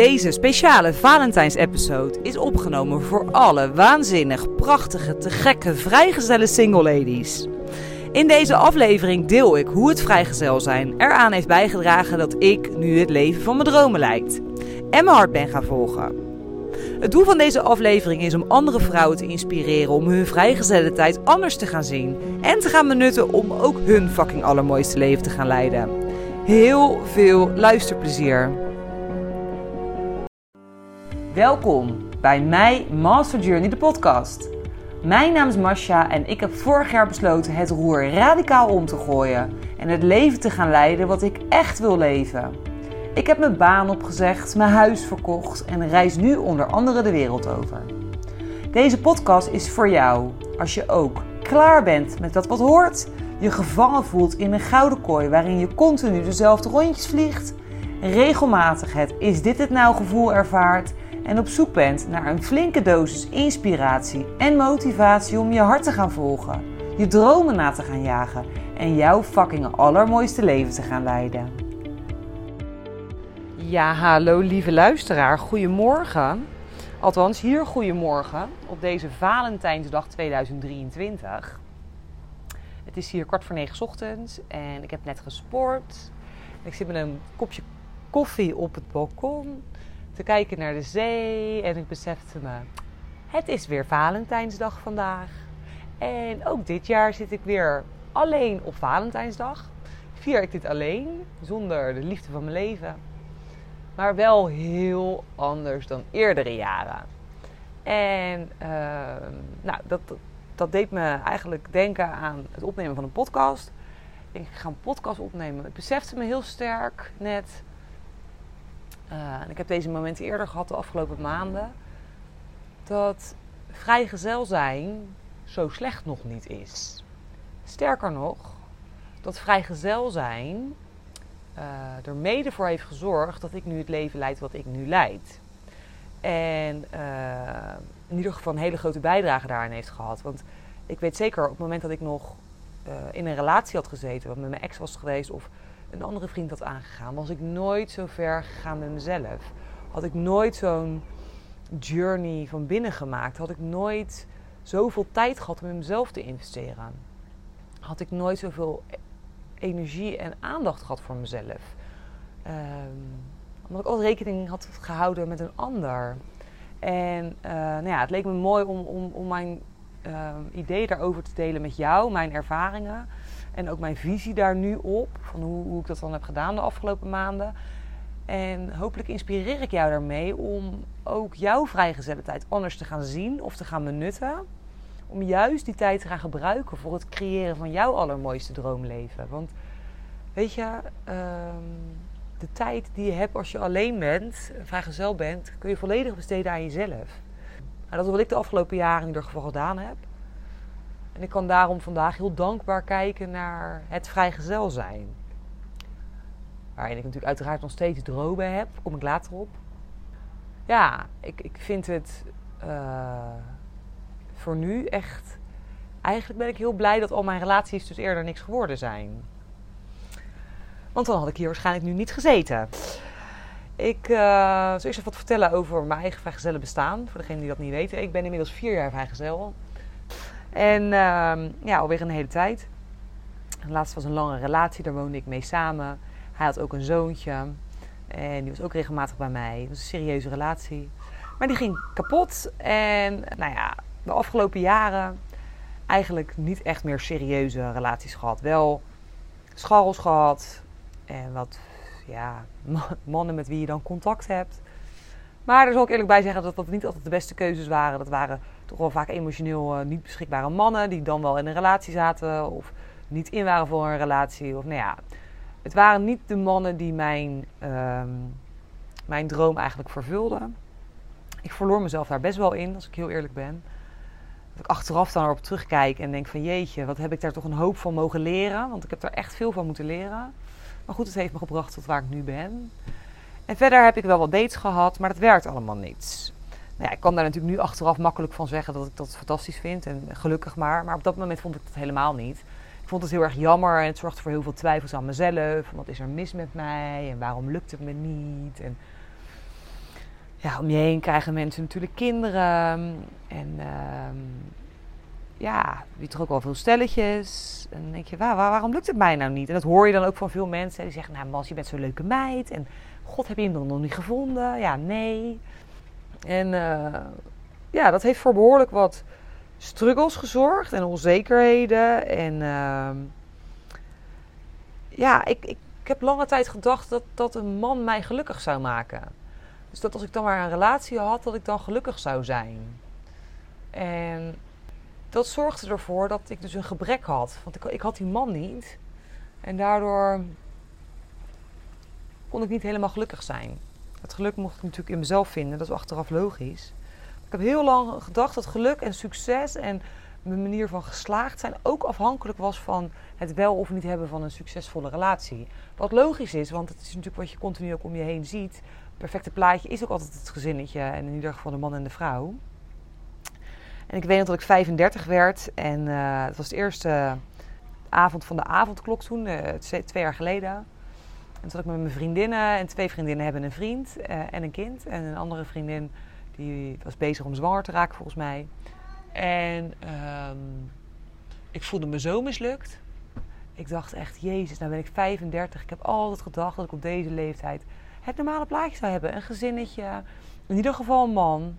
Deze speciale Valentijns-episode is opgenomen voor alle waanzinnig, prachtige, te gekke, vrijgezelle single ladies. In deze aflevering deel ik hoe het vrijgezel zijn eraan heeft bijgedragen dat ik nu het leven van mijn dromen leid en mijn hart ben gaan volgen. Het doel van deze aflevering is om andere vrouwen te inspireren om hun vrijgezelle tijd anders te gaan zien en te gaan benutten om ook hun fucking allermooiste leven te gaan leiden. Heel veel luisterplezier. Welkom bij mij Master Journey de podcast. Mijn naam is Masha en ik heb vorig jaar besloten het roer radicaal om te gooien en het leven te gaan leiden wat ik echt wil leven. Ik heb mijn baan opgezegd, mijn huis verkocht en reis nu onder andere de wereld over. Deze podcast is voor jou als je ook klaar bent met dat wat hoort, je gevangen voelt in een gouden kooi waarin je continu dezelfde rondjes vliegt, regelmatig het is dit het nou gevoel ervaart en op zoek bent naar een flinke dosis inspiratie en motivatie om je hart te gaan volgen, je dromen na te gaan jagen en jouw fucking allermooiste leven te gaan leiden. Ja, hallo lieve luisteraar, goedemorgen. Althans, hier goedemorgen op deze Valentijnsdag 2023. Het is hier kwart voor negen ochtends en ik heb net gesport. Ik zit met een kopje koffie op het balkon te kijken naar de zee en ik besefte me, het is weer Valentijnsdag vandaag. En ook dit jaar zit ik weer alleen op Valentijnsdag. Vier ik dit alleen, zonder de liefde van mijn leven. Maar wel heel anders dan eerdere jaren. En uh, nou, dat, dat deed me eigenlijk denken aan het opnemen van een podcast. Ik ga een podcast opnemen. Ik besefte me heel sterk net uh, en ik heb deze momenten eerder gehad de afgelopen maanden. Dat vrijgezel zijn zo slecht nog niet is. Sterker nog, dat vrijgezel zijn uh, er mede voor heeft gezorgd dat ik nu het leven leid wat ik nu leid. En uh, in ieder geval een hele grote bijdrage daarin heeft gehad. Want ik weet zeker op het moment dat ik nog in een relatie had gezeten, wat met mijn ex was geweest, of een andere vriend had aangegaan, was ik nooit zo ver gegaan met mezelf. Had ik nooit zo'n journey van binnen gemaakt. Had ik nooit zoveel tijd gehad om in mezelf te investeren. Had ik nooit zoveel energie en aandacht gehad voor mezelf. Um, omdat ik altijd rekening had gehouden met een ander. En uh, nou ja, het leek me mooi om, om, om mijn uh, idee daarover te delen met jou, mijn ervaringen. En ook mijn visie daar nu op, van hoe, hoe ik dat dan heb gedaan de afgelopen maanden. En hopelijk inspireer ik jou daarmee om ook jouw vrijgezelle tijd anders te gaan zien of te gaan benutten. Om juist die tijd te gaan gebruiken voor het creëren van jouw allermooiste droomleven. Want weet je, um, de tijd die je hebt als je alleen bent, vrijgezel bent, kun je volledig besteden aan jezelf. En dat is wat ik de afgelopen jaren in ieder geval gedaan heb. En ik kan daarom vandaag heel dankbaar kijken naar het vrijgezel zijn. Waarin ik natuurlijk uiteraard nog steeds dromen heb, kom ik later op. Ja, ik, ik vind het uh, voor nu echt. Eigenlijk ben ik heel blij dat al mijn relaties dus eerder niks geworden zijn. Want dan had ik hier waarschijnlijk nu niet gezeten. Ik uh, zal eerst even wat vertellen over mijn eigen vrijgezellen bestaan. Voor degenen die dat niet weten. Ik ben inmiddels vier jaar vrijgezel. En uh, ja, alweer een hele tijd. Laatst was een lange relatie, daar woonde ik mee samen. Hij had ook een zoontje. En die was ook regelmatig bij mij. Het was een serieuze relatie. Maar die ging kapot. En nou ja, de afgelopen jaren eigenlijk niet echt meer serieuze relaties gehad. Wel scharrels gehad. En wat ja, mannen met wie je dan contact hebt. Maar daar zal ik eerlijk bij zeggen dat dat niet altijd de beste keuzes waren. Dat waren toch wel vaak emotioneel uh, niet beschikbare mannen die dan wel in een relatie zaten of niet in waren voor een relatie. Of nou ja, het waren niet de mannen die mijn, uh, mijn droom eigenlijk vervulden. Ik verloor mezelf daar best wel in, als ik heel eerlijk ben. Dat ik achteraf dan erop terugkijk en denk van jeetje, wat heb ik daar toch een hoop van mogen leren. Want ik heb daar echt veel van moeten leren. Maar goed, het heeft me gebracht tot waar ik nu ben. En verder heb ik wel wat dates gehad, maar dat werkt allemaal niet. Nou ja, ik kan daar natuurlijk nu achteraf makkelijk van zeggen dat ik dat fantastisch vind en gelukkig maar. Maar op dat moment vond ik dat helemaal niet. Ik vond het heel erg jammer en het zorgde voor heel veel twijfels aan mezelf. Wat is er mis met mij en waarom lukt het me niet? En ja, om je heen krijgen mensen natuurlijk kinderen. En ehm, ja, je toch ook wel veel stelletjes. En dan denk je, waar, waarom lukt het mij nou niet? En dat hoor je dan ook van veel mensen. Die zeggen, nou Mas, je bent zo'n leuke meid. En god, heb je hem dan nog niet gevonden? Ja, nee. En uh, ja, dat heeft voor behoorlijk wat struggles gezorgd en onzekerheden. En uh, ja, ik, ik, ik, heb lange tijd gedacht dat, dat een man mij gelukkig zou maken. Dus dat als ik dan maar een relatie had, dat ik dan gelukkig zou zijn. En dat zorgde ervoor dat ik dus een gebrek had. Want ik, ik had die man niet. En daardoor kon ik niet helemaal gelukkig zijn. Het geluk mocht ik natuurlijk in mezelf vinden, dat is achteraf logisch. Ik heb heel lang gedacht dat geluk en succes en mijn manier van geslaagd zijn ook afhankelijk was van het wel of niet hebben van een succesvolle relatie. Wat logisch is, want het is natuurlijk wat je continu ook om je heen ziet. Het perfecte plaatje is ook altijd het gezinnetje en in ieder geval de man en de vrouw. En ik weet nog dat ik 35 werd en uh, het was de eerste avond van de avondklok toen, uh, twee jaar geleden. En toen zat ik met mijn vriendinnen en twee vriendinnen hebben een vriend uh, en een kind. En een andere vriendin die was bezig om zwanger te raken volgens mij. En um, ik voelde me zo mislukt. Ik dacht echt, jezus, nou ben ik 35. Ik heb altijd gedacht dat ik op deze leeftijd het normale plaatje zou hebben. Een gezinnetje, in ieder geval een man,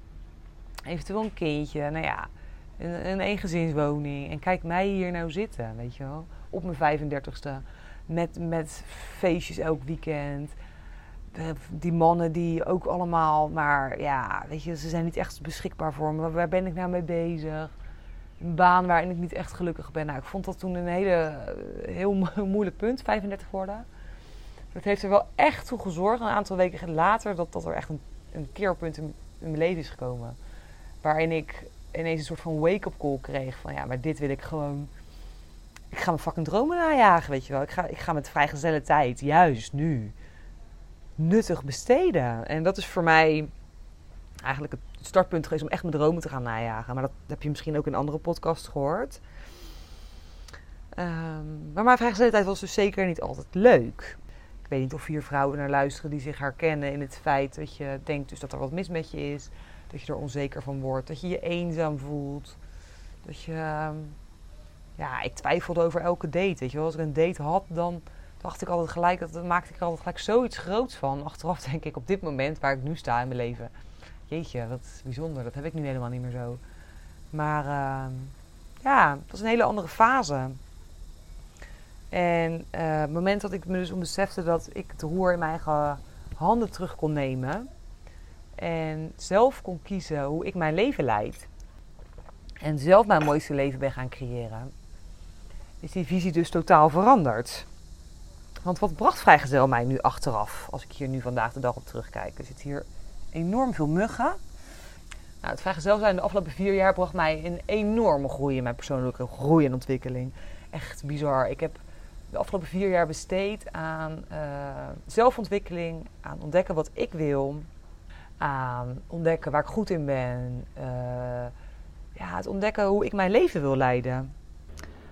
eventueel een kindje. Nou ja, een eengezinswoning. En kijk mij hier nou zitten, weet je wel. Op mijn 35ste. Met, met feestjes elk weekend. Die mannen die ook allemaal, maar ja, weet je, ze zijn niet echt beschikbaar voor me. Waar ben ik nou mee bezig? Een baan waarin ik niet echt gelukkig ben. Nou, ik vond dat toen een hele, heel moeilijk punt, 35 worden. Dat heeft er wel echt toe gezorgd, een aantal weken later, dat, dat er echt een, een keerpunt in, in mijn leven is gekomen. Waarin ik ineens een soort van wake-up call kreeg. Van ja, maar dit wil ik gewoon. Ik ga mijn fucking dromen najagen, weet je wel. Ik ga, ik ga met vrijgezelle tijd, juist nu, nuttig besteden. En dat is voor mij eigenlijk het startpunt geweest om echt mijn dromen te gaan najagen. Maar dat heb je misschien ook in andere podcasts gehoord. Um, maar mijn vrijgezelle tijd was dus zeker niet altijd leuk. Ik weet niet of vier vrouwen naar luisteren die zich herkennen in het feit dat je denkt dus dat er wat mis met je is dat je er onzeker van wordt. Dat je je eenzaam voelt. Dat je... Ehm, ja, ik twijfelde over elke date. Weet je wel. Als ik een date had, dan dacht ik altijd gelijk... Dat, maakte ik er altijd gelijk zoiets groots van. Achteraf denk ik op dit moment waar ik nu sta in mijn leven... Jeetje, wat bijzonder. Dat heb ik nu helemaal niet meer zo. Maar uh, ja, het was een hele andere fase. En uh, het moment dat ik me dus besefte dat ik het roer in mijn eigen handen terug kon nemen en zelf kon kiezen hoe ik mijn leven leid. En zelf mijn mooiste leven ben gaan creëren. Is die visie dus totaal veranderd. Want wat bracht vrijgezel mij nu achteraf? Als ik hier nu vandaag de dag op terugkijk. Er zit hier enorm veel muggen. Nou, het vrijgezel zijn de afgelopen vier jaar bracht mij een enorme groei in mijn persoonlijke groei en ontwikkeling. Echt bizar. Ik heb de afgelopen vier jaar besteed aan uh, zelfontwikkeling, aan ontdekken wat ik wil, aan ontdekken waar ik goed in ben. Uh, ja, het ontdekken hoe ik mijn leven wil leiden.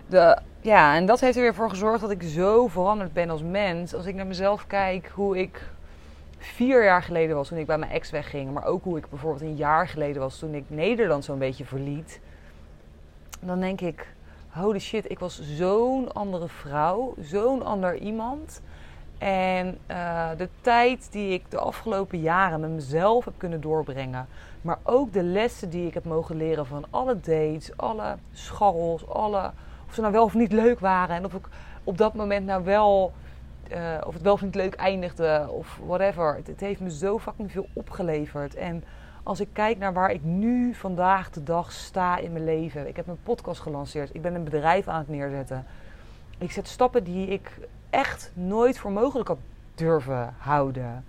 De, ja, en dat heeft er weer voor gezorgd dat ik zo veranderd ben als mens. Als ik naar mezelf kijk, hoe ik vier jaar geleden was toen ik bij mijn ex wegging. Maar ook hoe ik bijvoorbeeld een jaar geleden was toen ik Nederland zo'n beetje verliet. Dan denk ik, holy shit, ik was zo'n andere vrouw. Zo'n ander iemand. En uh, de tijd die ik de afgelopen jaren met mezelf heb kunnen doorbrengen. Maar ook de lessen die ik heb mogen leren van alle dates, alle scharrels, alle, of ze nou wel of niet leuk waren. En of ik op dat moment nou wel, uh, of het wel of niet leuk eindigde of whatever. Het, heeft me zo fucking veel opgeleverd. En als ik kijk naar waar ik nu vandaag de dag sta in mijn leven. Ik heb mijn podcast gelanceerd. Ik ben een bedrijf aan het neerzetten. Ik zet stappen die ik echt nooit voor mogelijk had durven houden.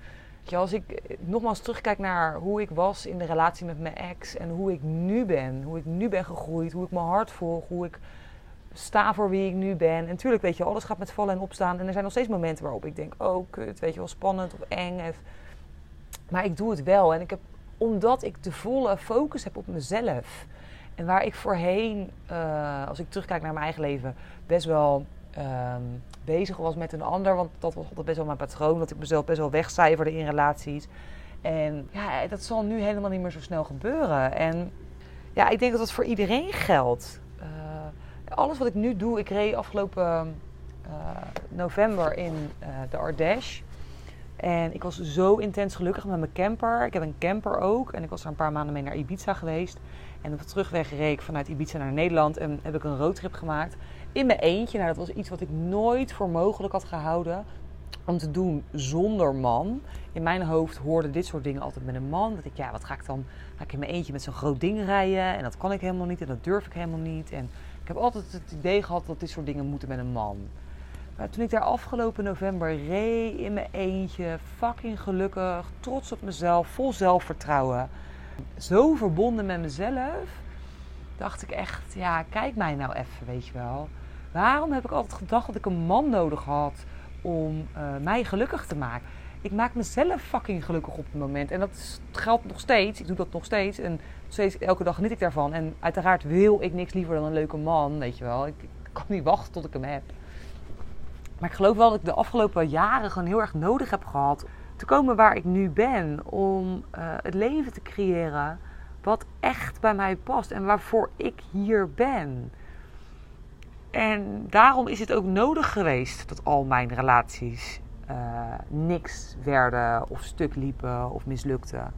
Als ik nogmaals terugkijk naar hoe ik was in de relatie met mijn ex en hoe ik nu ben, hoe ik nu ben gegroeid, hoe ik mijn hart volg, hoe ik sta voor wie ik nu ben. En natuurlijk, weet je, alles gaat met vallen en opstaan. En er zijn nog steeds momenten waarop ik denk, oh kut, weet je wel, spannend of eng. Maar ik doe het wel. En ik heb, omdat ik de volle focus heb op mezelf. En waar ik voorheen, uh, als ik terugkijk naar mijn eigen leven, best wel um, bezig was met een ander. Want dat was altijd best wel mijn patroon. Dat ik mezelf best wel wegcijferde in relaties. En ja, dat zal nu helemaal niet meer zo snel gebeuren. En ja, ik denk dat dat voor iedereen geldt. Alles wat ik nu doe, ik reed afgelopen uh, november in uh, de Ardèche. En ik was zo intens gelukkig met mijn camper. Ik heb een camper ook. En ik was er een paar maanden mee naar Ibiza geweest. En op de terugweg reed ik vanuit Ibiza naar Nederland. En heb ik een roadtrip gemaakt. In mijn eentje. Nou, dat was iets wat ik nooit voor mogelijk had gehouden. Om te doen zonder man. In mijn hoofd hoorden dit soort dingen altijd met een man. Dat ik, ja, wat ga ik dan? Ga ik in mijn eentje met zo'n groot ding rijden? En dat kan ik helemaal niet. En dat durf ik helemaal niet. En heb altijd het idee gehad dat dit soort dingen moeten met een man. Maar toen ik daar afgelopen november reed in mijn eentje, fucking gelukkig, trots op mezelf, vol zelfvertrouwen, zo verbonden met mezelf, dacht ik echt, ja, kijk mij nou even, weet je wel. Waarom heb ik altijd gedacht dat ik een man nodig had om uh, mij gelukkig te maken? Ik maak mezelf fucking gelukkig op het moment. En dat geldt nog steeds. Ik doe dat nog steeds. En steeds, elke dag geniet ik daarvan. En uiteraard wil ik niks liever dan een leuke man, weet je wel. Ik, kan niet wachten tot ik hem heb. Maar ik geloof wel dat ik de afgelopen jaren gewoon heel erg nodig heb gehad te komen waar ik nu ben. Om uh, het leven te creëren wat echt bij mij past en waarvoor ik hier ben. En daarom is het ook nodig geweest dat al mijn relaties niks werden of stuk liepen of mislukten.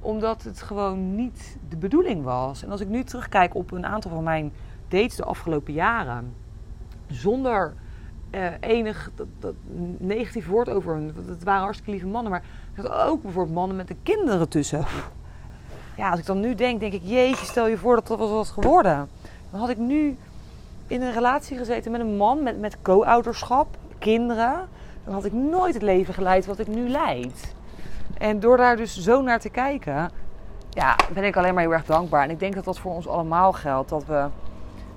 Omdat het gewoon niet de bedoeling was. En als ik nu terugkijk op een aantal van mijn dates de afgelopen jaren, zonder uh, enig dat, negatief woord over hun. Het waren hartstikke lieve mannen, maar ook bijvoorbeeld mannen met de kinderen tussen. Ja, als ik dan nu denk, denk ik, jeetje, stel je voor dat dat was geworden. Dan had ik nu in een relatie gezeten met een man met, met co-ouderschap, kinderen. Dan had ik nooit het leven geleid wat ik nu leid. En door daar dus zo naar te kijken, ja, ben ik alleen maar heel erg dankbaar. En ik denk dat dat voor ons allemaal geldt. Dat we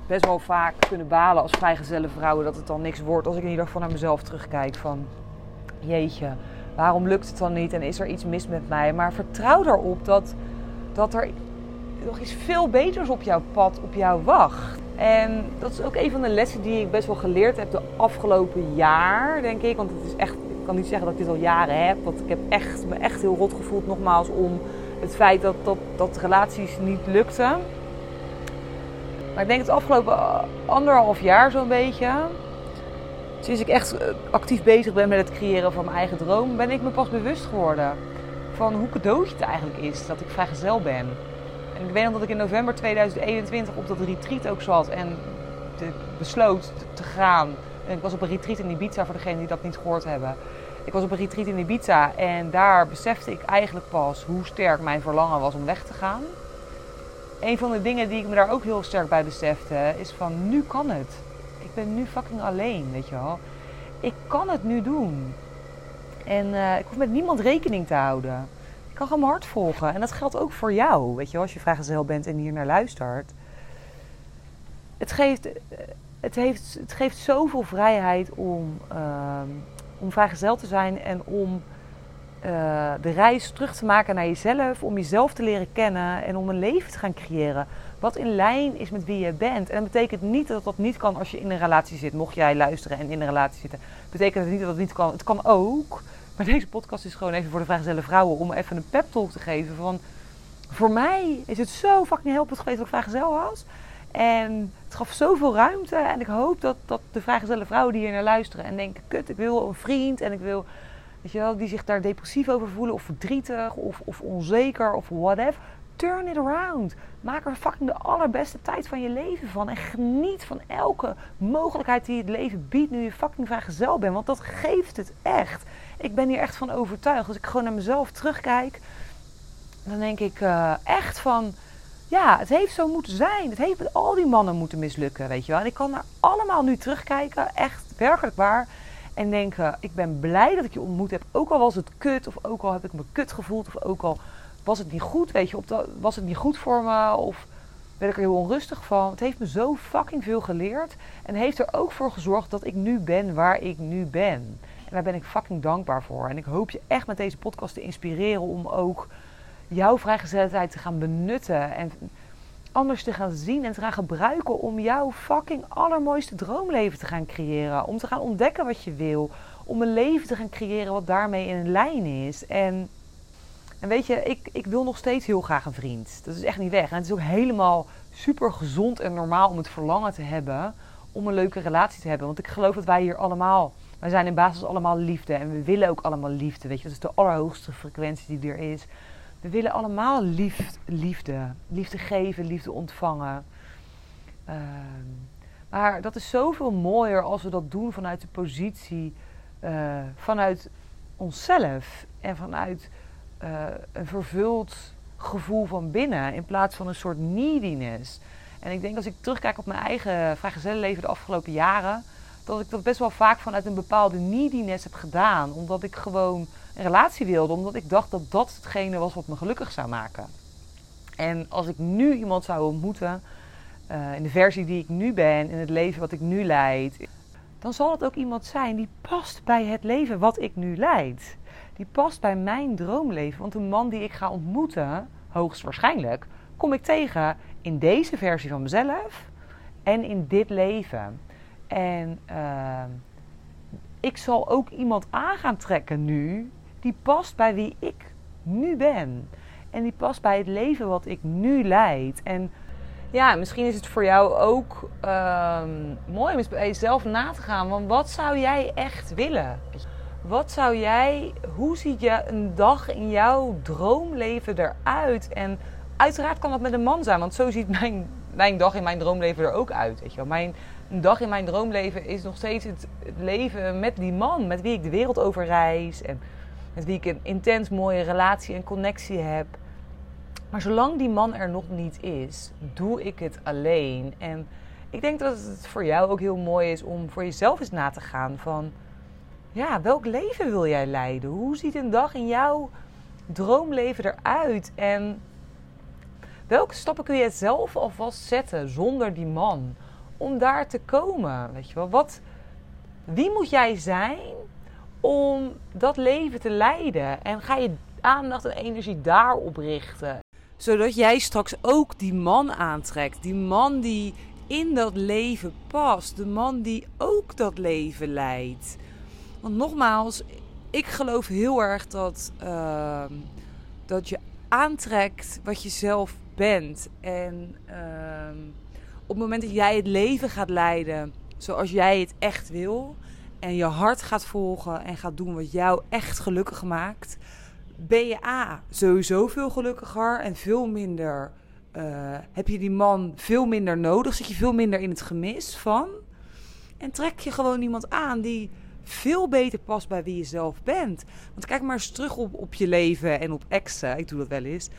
best wel vaak kunnen balen als vrijgezelle vrouwen dat het dan niks wordt. Als ik in ieder geval naar mezelf terugkijk van jeetje, waarom lukt het dan niet en is er iets mis met mij? Maar vertrouw erop dat, dat er nog iets veel beters op jouw pad, op jou wacht. En dat is ook een van de lessen die ik best wel geleerd heb de afgelopen jaar, denk ik. Want het is echt, ik kan niet zeggen dat ik dit al jaren heb. Want ik heb echt, me echt heel rot gevoeld nogmaals om het feit dat, dat, dat relaties niet lukten. Maar ik denk het afgelopen anderhalf jaar zo'n beetje, sinds ik echt eh, actief bezig ben met het creëren van mijn eigen droom, ben ik me pas bewust geworden van hoe cadeautje het eigenlijk is dat ik vrijgezel ben. Ik weet nog dat ik in november 2021 op dat retreat ook zat en besloot te gaan. Ik was op een retreat in Ibiza, voor degenen die dat niet gehoord hebben. Ik was op een retreat in Ibiza en daar besefte ik eigenlijk pas hoe sterk mijn verlangen was om weg te gaan een van de dingen die ik me daar ook heel sterk bij besefte, is van nu kan het. Ik ben nu fucking alleen, weet je wel. Ik kan het nu doen. En uh, ik hoef met niemand rekening te houden. Kan gewoon mijn volgen. En dat geldt ook voor jou, weet je als je vrijgezel bent en hier naar luistert. Het geeft, eh, het heeft, het geeft zoveel vrijheid om, uh, om vrijgezel te zijn en om uh, de reis terug te maken naar jezelf, om jezelf te leren kennen en om een leven te gaan creëren wat in lijn is met wie je bent. En dat betekent niet dat dat niet kan als je in een relatie zit. Mocht jij luisteren en in een relatie zitten, betekent het niet dat het niet kan. Het kan ook. Maar deze podcast is gewoon even voor de vrijgezelle vrouwen om even een pep talk te geven van voor mij is het zo fucking helpend geweest dat ik vrijgezel was. En het gaf zoveel ruimte. En ik hoop dat, dat de vrijgezelle vrouwen die hier naar luisteren en denken: kut, ik wil een vriend en ik wil Weet je wel, die zich daar depressief over voelen of verdrietig of, of onzeker of whatever. Turn it around. Maak er fucking de allerbeste tijd van je leven van. En geniet van elke mogelijkheid die het leven biedt nu je fucking vrijgezel bent. Want dat geeft het echt. Ik ben hier echt van overtuigd. Als ik gewoon naar mezelf terugkijk, dan denk ik uh, echt van... Ja, het heeft zo moeten zijn. Het heeft met al die mannen moeten mislukken, weet je wel. En ik kan naar allemaal nu terugkijken. Echt werkelijk waar. En denken, ik ben blij dat ik je ontmoet heb. Ook al was het kut, of ook al heb ik me kut gevoeld, of ook al was het niet goed, weet je, was het niet goed voor me, of werd ik er heel onrustig van. Het heeft me zo fucking veel geleerd. En heeft er ook voor gezorgd dat ik nu ben waar ik nu ben. En daar ben ik fucking dankbaar voor. En ik hoop je echt met deze podcast te inspireren om ook jouw vrijgezelligheid te gaan benutten. En anders te gaan zien en te gaan gebruiken om jouw fucking allermooiste droomleven te gaan creëren. Om te gaan ontdekken wat je wil. Om een leven te gaan creëren wat daarmee in lijn is. En En weet je, ik, ik wil nog steeds heel graag een vriend. Dat is echt niet weg. En het is ook helemaal super gezond en normaal om het verlangen te hebben om een leuke relatie te hebben. Want ik geloof dat wij hier allemaal, wij zijn in basis allemaal liefde. En we willen ook allemaal liefde. Weet je, dat is de allerhoogste frequentie die er is. We willen allemaal lief, liefde. Liefde geven, liefde ontvangen. Ehm, maar dat is zoveel mooier als we dat doen vanuit de positie, uh, vanuit onszelf. En vanuit uh, een vervuld gevoel van binnen. In plaats van een soort neediness. En ik denk als ik terugkijk op mijn eigen vrijgezellenleven de afgelopen jaren, dat ik dat best wel vaak vanuit een bepaalde neediness heb gedaan. Omdat ik gewoon een relatie wilde, omdat ik dacht dat dat hetgene was wat me gelukkig zou maken. En als ik nu iemand zou ontmoeten, uh, in de versie die ik nu ben, in het leven wat ik nu leid, dan zal het ook iemand zijn die past bij het leven wat ik nu leid. Die past bij mijn droomleven. Want een man die ik ga ontmoeten, hoogstwaarschijnlijk, kom ik tegen in deze versie van mezelf en in dit leven. En uh, ik zal ook iemand aan gaan trekken nu die past bij wie ik nu ben. En die past bij het leven wat ik nu leid. En ja, misschien is het voor jou ook uh, mooi om bij jezelf na te gaan. Want wat zou jij echt willen? Wat zou jij, hoe ziet je een dag in jouw droomleven eruit? En uiteraard kan dat met een man zijn, want zo ziet mijn, mijn dag in mijn droomleven er ook uit. Weet je. Mijn dag in mijn droomleven is nog steeds het, het leven met die man, met wie ik de wereld over reis en met wie ik een intens mooie relatie en connectie heb. Maar zolang die man er nog niet is, doe ik het alleen. En ik denk dat het voor jou ook heel mooi is om voor jezelf eens na te gaan van... Ja, welk leven wil jij leiden? Hoe ziet een dag in jouw droomleven eruit? En welke stappen kun je zelf alvast zetten zonder die man om daar te komen? Weet je wel, wat, wie moet jij zijn om dat leven te leiden? En ga je aandacht en energie daarop richten? Zodat jij straks ook die man aantrekt. Die man die in dat leven past. De man die ook dat leven leidt. Want nogmaals, ik geloof heel erg dat, uh, dat je aantrekt wat je zelf bent. En uh, op het moment dat jij het leven gaat leiden zoals jij het echt wil. En je hart gaat volgen en gaat doen wat jou echt gelukkig maakt. Ben je A, sowieso veel gelukkiger en veel minder. Uh, heb je die man veel minder nodig? Zit je veel minder in het gemis van? En trek je gewoon iemand aan die veel beter past bij wie je zelf bent. Want kijk maar eens terug op, op je leven en op exen. Ik doe dat wel eens.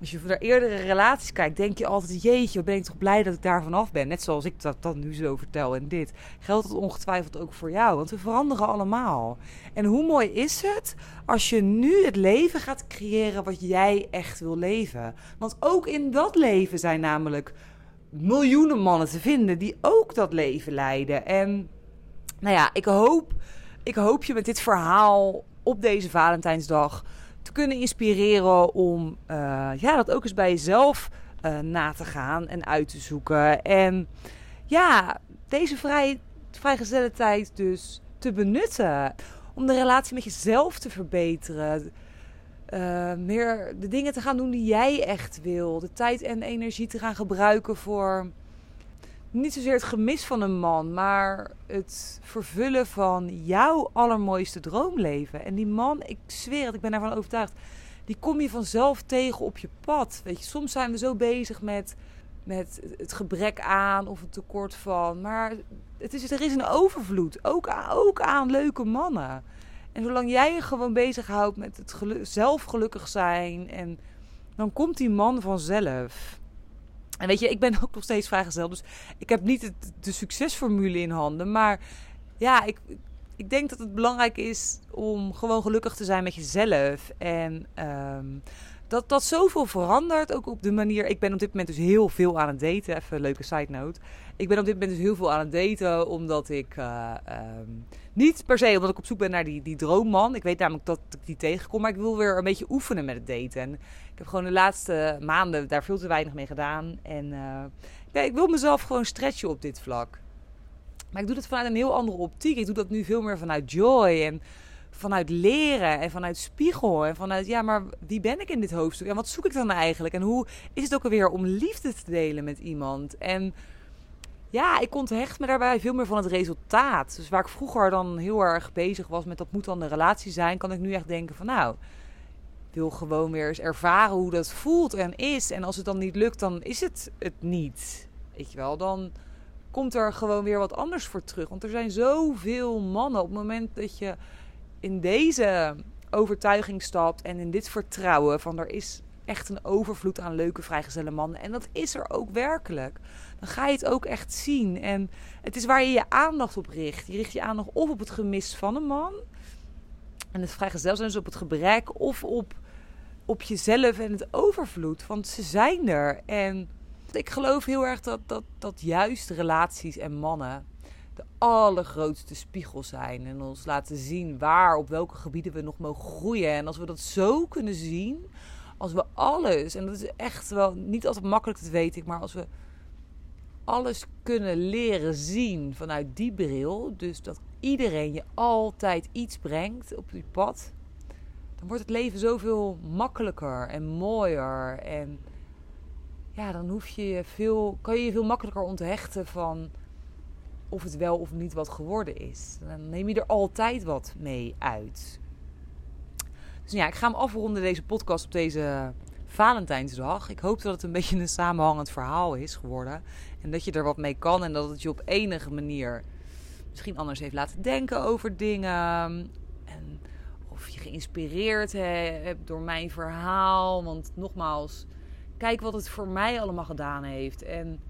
Als je naar eerdere relaties kijkt, denk je altijd: jeetje, ben ik toch blij dat ik daar vanaf ben. Net zoals ik dat nu zo vertel en dit. Geldt het ongetwijfeld ook voor jou, want we veranderen allemaal. En hoe mooi is het als je nu het leven gaat creëren wat jij echt wil leven? Want ook in dat leven zijn namelijk miljoenen mannen te vinden die ook dat leven leiden. En nou ja, ik hoop, ik hoop je met dit verhaal op deze Valentijnsdag te kunnen inspireren om uh, ja, dat ook eens bij jezelf uh, na te gaan en uit te zoeken. En ja, deze vrij, vrijgezelle tijd dus te benutten. Om de relatie met jezelf te verbeteren. Uh, meer de dingen te gaan doen die jij echt wil. De tijd en energie te gaan gebruiken voor niet zozeer het gemis van een man, maar het vervullen van jouw allermooiste droomleven. En die man, ik zweer het, ik ben ervan overtuigd, die kom je vanzelf tegen op je pad. Weet je, soms zijn we zo bezig met, met het gebrek aan of het tekort van. Maar het is, er is een overvloed, ook aan, ook aan leuke mannen. En zolang jij je gewoon bezighoudt met het zelf gelukkig zijn, en dan komt die man vanzelf. En weet je, ik ben ook nog steeds vrijgezel. Dus ik heb niet de succesformule in handen. Maar ja, ik, ik denk dat het belangrijk is om gewoon gelukkig te zijn met jezelf. En um, dat dat zoveel verandert. Ook op de manier. Ik ben op dit moment dus heel veel aan het daten. Even een leuke side note. Ik ben op dit moment dus heel veel aan het daten. Omdat ik. Uh, um, niet per se omdat ik op zoek ben naar die, die droomman. Ik weet namelijk dat ik die tegenkom. Maar ik wil weer een beetje oefenen met het daten. En ik heb gewoon de laatste maanden daar veel te weinig mee gedaan. En uh, ja, ik wil mezelf gewoon stretchen op dit vlak. Maar ik doe dat vanuit een heel andere optiek. Ik doe dat nu veel meer vanuit joy. En vanuit leren en vanuit spiegel en vanuit, ja, maar wie ben ik in dit hoofdstuk en wat zoek ik dan eigenlijk en hoe is het ook alweer om liefde te delen met iemand en ja, ik onthecht me daarbij veel meer van het resultaat. Dus waar ik vroeger dan heel erg bezig was met dat moet dan de relatie zijn, kan ik nu echt denken van nou, ik wil gewoon weer eens ervaren hoe dat voelt en is. En als het dan niet lukt, dan is het het niet. Weet je wel, dan komt er gewoon weer wat anders voor terug. Want er zijn zoveel mannen op het moment dat je in deze overtuiging stapt en in dit vertrouwen van er is echt een overvloed aan leuke vrijgezelle mannen. En dat is er ook werkelijk. Dan ga je het ook echt zien. En het is waar je je aandacht op richt. Je richt je aandacht of op het gemis van een man. En het vrijgezel zijn dus op het gebrek. Of op, op jezelf en het overvloed. Want ze zijn er. En ik geloof heel erg dat, dat, dat juist relaties en mannen de allergrootste spiegel zijn. En ons laten zien waar, op welke gebieden we nog mogen groeien. En als we dat zo kunnen zien, als we alles, en dat is echt wel niet altijd makkelijk, te weten, maar als we alles kunnen leren zien vanuit die bril, dus dat iedereen je altijd iets brengt op je pad, dan wordt het leven zoveel makkelijker en mooier. En ja, dan hoef je je veel, kan je je veel makkelijker onthechten van of het wel of niet wat geworden is. Dan neem je er altijd wat mee uit. Dus ja, ik ga hem afronden deze podcast op deze Valentijnsdag. Ik hoop dat het een beetje een samenhangend verhaal is geworden. En dat je er wat mee kan en dat het je op enige manier misschien anders heeft laten denken over dingen. En of je geïnspireerd hebt door mijn verhaal. Want nogmaals, kijk wat het voor mij allemaal gedaan heeft. En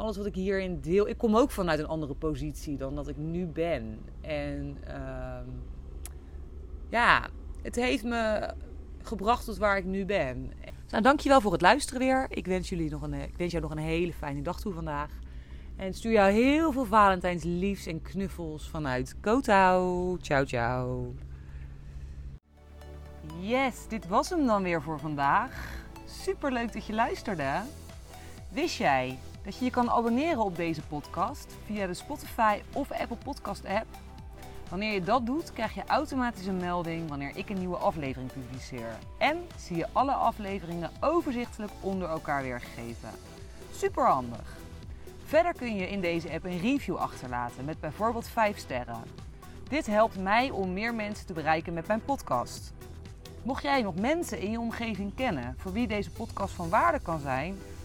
alles wat ik hierin deel. Ik kom ook vanuit een andere positie dan dat ik nu ben. En uh, ja, het heeft me gebracht tot waar ik nu ben. Nou, dankjewel voor het luisteren weer. Ik wens, jullie nog een, ik wens jou nog een hele fijne dag toe vandaag. En stuur jou heel veel Valentijns liefs en knuffels vanuit Kotau. Ciao, ciao. Yes, dit was hem dan weer voor vandaag. Super leuk dat je luisterde. Wist jij dat je je kan abonneren op deze podcast via de Spotify of Apple Podcast app? Wanneer je dat doet, krijg je automatisch een melding wanneer ik een nieuwe aflevering publiceer. En zie je alle afleveringen overzichtelijk onder elkaar weergegeven. Super handig. Verder kun je in deze app een review achterlaten met bijvoorbeeld 5 sterren. Dit helpt mij om meer mensen te bereiken met mijn podcast. Mocht jij nog mensen in je omgeving kennen voor wie deze podcast van waarde kan zijn,